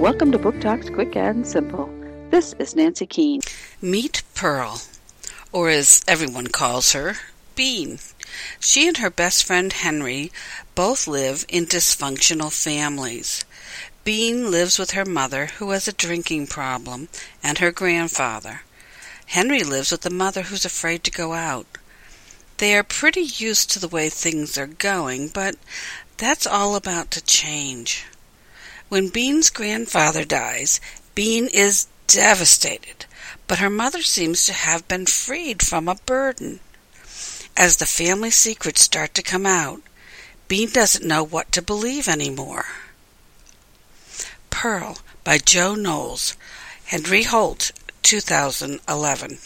Welcome to Book Talks Quick and Simple. This is Nancy Keane. Meet Pearl, or as everyone calls her, Bean. She and her best friend Henry both live in dysfunctional families. Bean lives with her mother, who has a drinking problem, and her grandfather. Henry lives with a mother who's afraid to go out. They are pretty used to the way things are going, but that's all about to change. When Bean's grandfather dies, Bean is devastated, but her mother seems to have been freed from a burden. As the family secrets start to come out, Bean doesn't know what to believe anymore. Pearl by Jo Knowles, Henry Holt, 2011.